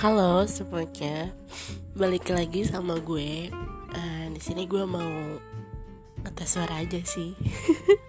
Halo semuanya, balik lagi sama gue. Uh, di sini gue mau ngetes suara aja sih.